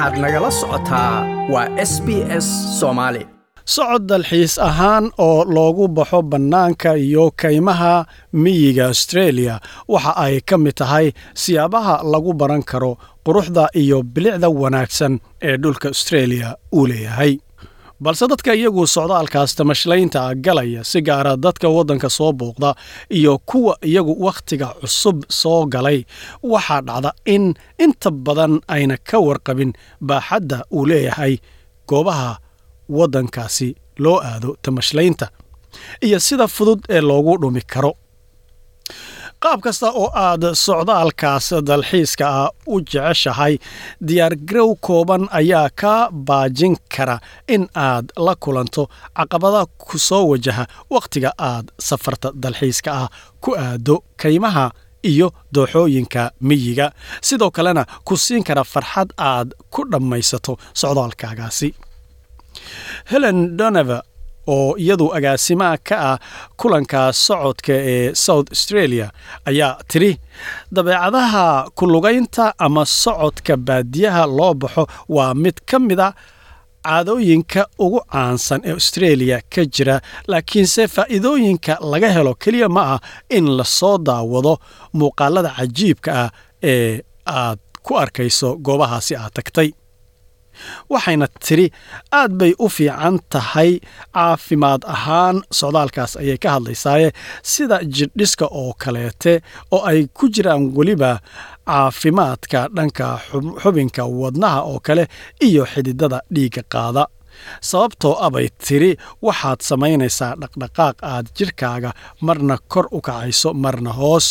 waxaad nagala socotaa waa s b s soomaali socod dalxiis ahaan oo loogu baxo bannaanka iyo kaymaha miyiga austreeliya waxa ay ka mid tahay siyaabaha lagu baran karo quruxda iyo bilicda wanaagsan ee dhulka austreeliya uu leeyahay balse dadka iyagu socdaalkaas tamashlaynta galaya si gaara dadka waddanka soo booqda iyo kuwa iyagu wakhtiga cusub soo galay. Waxaa dhacda in inta badan ayna ka warqabin baaxadda uu leeyahay goobaha waddankaasi loo aado tamashlaynta iyo sida fudud ee loogu dhumi karo qaab kasta oo aad socdaalkaas dalxiiska ah u jeceshahay diyaargarow kooban ayaa ka baajin kara in aad la kulanto caqabada ku soo wajaha wakhtiga aad safarta dalxiiska ah ku aado kaymaha iyo dooxooyinka miyiga. Sidoo kalena ku siin kara farxad aad ku dhammaysato socdaalkaagaasi. Helen donever oo iyadu agaasimaha ka ah kulanka socodka ee south australia ayaa tidhi dabeecadaha kulugaynta ama socodka baadiyaha loo baxo waa mid ka mida caadooyinka ugu caansan ee australia ka jira laakiinse faa'iidooyinka laga helo keliya ma ah in la soo daawado muuqaalada cajiibka ah ee aad ku arkayso goobahaasi aad tagtay waxayna tidhi aad bay u fiican tahay caafimaad ahaan socdaalkaas ayay ka hadlaysaaye sida jidhdhiska oo kaleete oo ay ku jiraan weliba caafimaadka dhanka xubinka wadnaha oo kale iyo xididada dhiigga qaada. Sababtoo abay tidhi waxaad samaynaysaa dhaqdhaqaaq aad jidhkaaga marna kor u kacayso marna hoos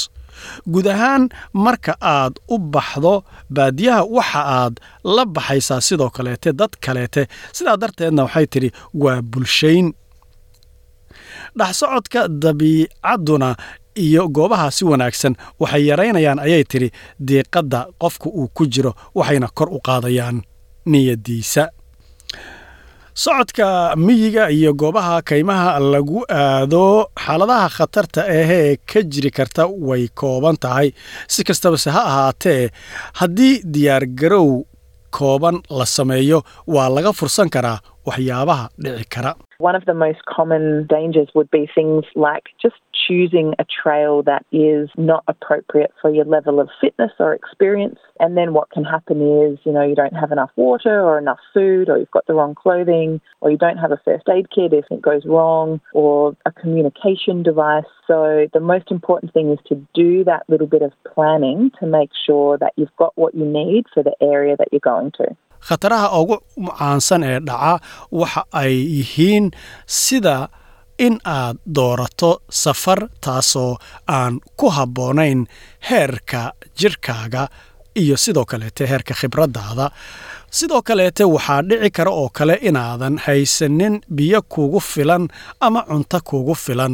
guud ahaan marka aad u baxdo baadiyaha waxa aad la baxaysaa sidoo kaleete dad kaleete. Sidaa darteedna waxay tidhi waa bulshayn dhexsocodka dabiicadduna iyo goobaha si wanaagsan waxay yaraynayaan ayay tidhi diiqadda qofka uu ku jiro waxayna kor u qaadayaan niyaddiisa socodka miyiga iyo goobaha kaymaha lagu aado xaaladaha khatarta ahee ka jiri karta way kooban tahay. Si kastabase ha ahaatee haddii diyaargarow kooban la sameeyo waa laga fursan karaa waxyaabaha dhici kara One of the most common dangers would be things like just choosing a trail that is not appropriate for your level of fitness or experience. And then what can happen is, you know, you don't have enough water or enough food, or you've got the wrong clothing, or you don't have a first aid kit if it goes wrong, or a communication device. So the most important thing is to do that little bit of planning to make sure that you've got what you need for the area that you're going to. Khataraha ugu caansan ee dhaca waxa ay yihiin sida in aad doorato safar taasoo aan ku habboonayn heerka jidhkaaga iyo sidoo kaleete heerka khibraddaada. Sidoo kaleete waxaa dhici kara oo kale inaadan haysanin biyo kugu filan ama cunto kugu filan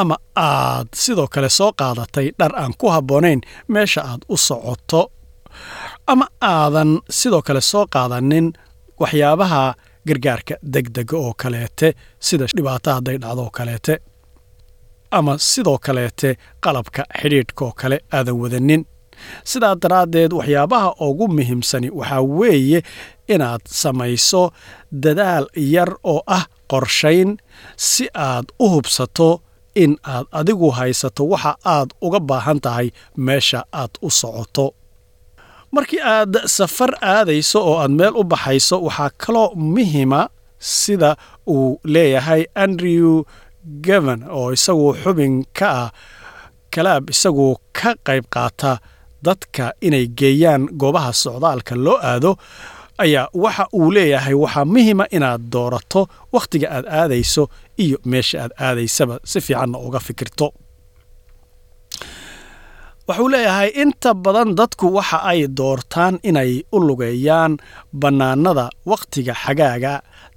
ama aad sidoo kale soo qaadatay dhar aan ku habboonayn meesha aad u socoto ama aadan sidoo kale soo qaadanin waxyaabaha gargaarka degdega oo kaleete sida dhibaato hadday dhacdo oo kaleete ama sidoo kaleete qalabka xidhiidhka oo kale aadan wadanin. Sidaa daraaddeed waxyaabaha ugu muhiimsani waxaa weeye inaad samayso dadaal yar oo ah qorshayn si aad u hubsato in aad adigu haysato waxa aad uga baahan tahay meesha aad u socoto markii aad safar aadayso oo aad meel u baxayso waxaa kaloo muhima sida uu leeyahay andrew gavan oo isagu xubin ka ah kalaab isagu ka qayb qaata dadka inay geeyaan goobaha socdaalka loo aado ayaa waxa uu leeyahay. Waxaa muhima inaad doorato wakhtiga aad aadayso iyo meesha aad aadaysaba si fiicanna uga fikirto wuxuu leeyahay inta badan dadku waxa ay doortaan inay u lugeeyaan bannaanada wakhtiga xagaaga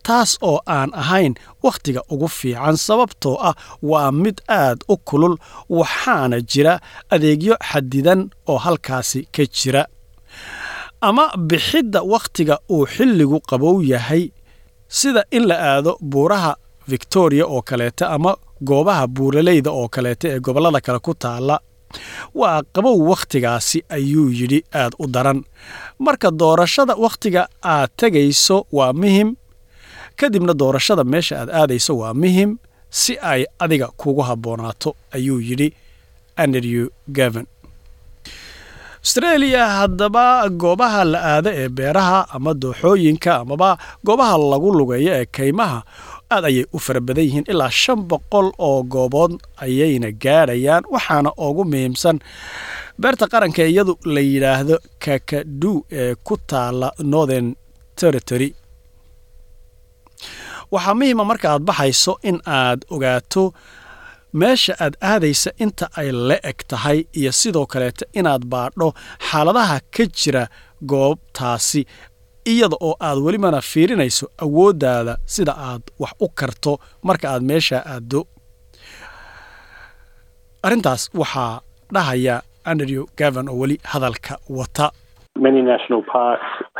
taas oo aan ahayn wakhtiga ugu fiican sababtoo ah waa mid aad u kulul waxaana jira adeegyo xadidan oo halkaasi ka jira. Ama bixidda wakhtiga uu xilligu qabow yahay sida in la aado buuraha victoria oo kaleete ama goobaha buuraleyda oo kaleete ee gobollada kale ku taalla waa qabow wakhtigaasi ayuu yidhi aad u daran. Marka doorashada wakhtiga aad tegayso waa muhiim. Kadibna doorashada meesha aad aadayso waa muhiim. Si ay adiga kugu habboonaato ayuu yidhi andrew gavan austreeliya haddaba goobaha la aado ee beeraha ama dooxooyinka amaba goobaha lagu lugeeyo ee kaymaha aad ayay u fara badan yihiin ilaa shan boqol oo goobood ayayna gaadhayaan waxaana ugu muhiimsan beerta qaranka iyadu la yidhaahdo kakadu ee ku taala northern territory. Waxaa muhiima marka aad baxayso in aad ogaato meesha aad aadaysa inta ay la eg tahay iyo sidoo kaleeta inaad baadho xaaladaha ka jira goobtaasi iyada oo aad welibana fiirinayso awooddaada sida aad wax u karto marka aad meesha aaddo. Arrintaas waxaa dhahaya andrew gavan oo weli hadalka wata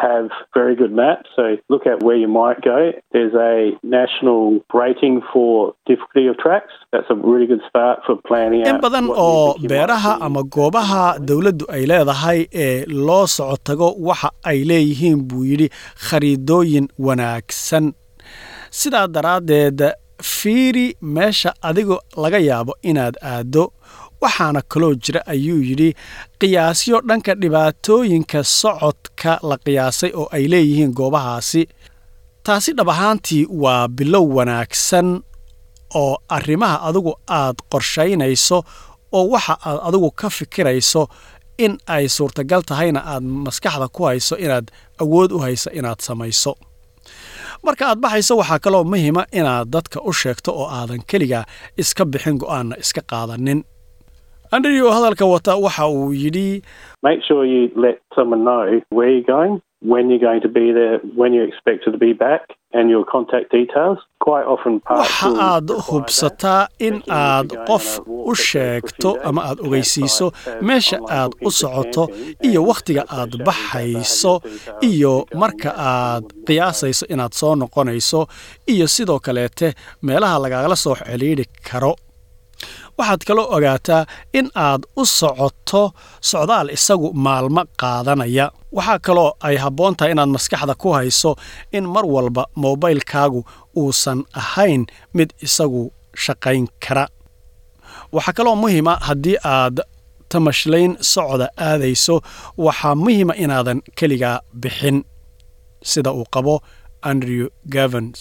have very good maps, so look at where you might go. There's a national rating for difficulty of tracks. That's a really good start for planning in badan oo beeraha ama goobaha dowladdu ay leedahay ee loo soco tago waxa ay leeyihiin buu yidhi khariidooyin wanaagsan sidaa daraaddeed fiiri meesha adigo laga yaabo inaad aaddo waxaana kaloo jira ayuu yidhi qiyaasyo dhanka dhibaatooyinka socodka la qiyaasay oo ay leeyihiin goobahaasi. Taasi dhab ahaantii waa bilow wanaagsan oo arrimaha adigu aad qorshaynayso oo waxa aad adigu ka fikirayso in ay suurtagal tahayna aad maskaxda ku hayso inaad awood u hayso inaad samayso. Marka aad baxayso waxaa kaloo muhiima inaad dadka u sheegto oo aadan keligaa iska bixin go'aanna iska qaadanin andrew hadalka wata waxa uu yidhi? Make sure you let someone know where you're going, when you're going to be there, when you're expected to be back, and your contact details. Quite often, parks waxa aad hubsataa in aad qof u sheegto ama aad ogeysiiso meesha aad u socoto iyo wakhtiga aad baxayso iyo marka aad qiyaasayso inaad soo noqonayso iyo sidoo kaleete meelaha lagagala soo xidhiidhi karo waxaad kaloo ogaataa in aad u socoto socdaal isagu maalmo qaadanaya. Waxaa kaloo ay habboon tahay inaad maskaxda ku hayso in mar walba moobaylkaagu uusan ahayn mid isagu shaqayn kara. Waxaa kaloo muhiima haddii aad tamashlayn socda aadayso waxaa muhiima inaadan keligaa bixin. Sida uu qabo andrew gavans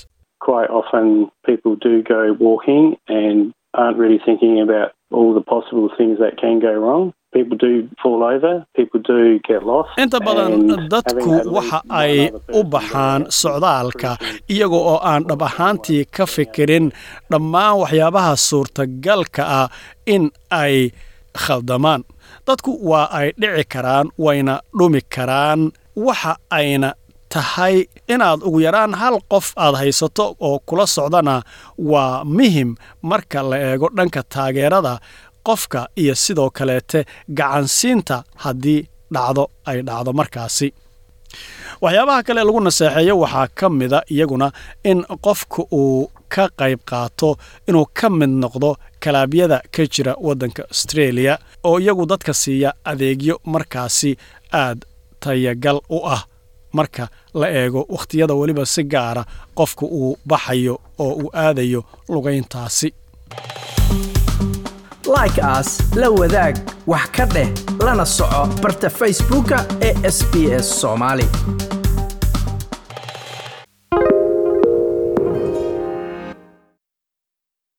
aren't really thinking about all the possible things that can go wrong. People do fall over, people do get lost. inta badan dadku waxa ay u baxaan socdaalka iyaga oo aan dhab ahaantii ka fikirin dhammaan waxyaabaha suurtagalka ah in ay khaldamaan dadku waa ay dhici karaan wayna dhumi karaan waxa ayna tahay inaad ugu yaraan hal qof aad haysato oo kula socdana waa muhiim marka la eego dhanka taageerada qofka iyo sidoo kaleete gacansiinta haddii dhacdo ay dhacdo markaasi. Waxyaabaha kale lagu naseexeeyo waxaa ka mida iyaguna in qofka uu ka qayb qaato inuu ka mid noqdo kalaabyada ka jira waddanka australia oo iyagu dadka siiya adeegyo markaasi aad tayagal u ah marka la eego wakhtiyada weliba si gaara qofka uu baxayo oo uu aadayo lugayntaasi like aas la wadaag wax ka dheh lana soco barta facebooka ee sbs soomaali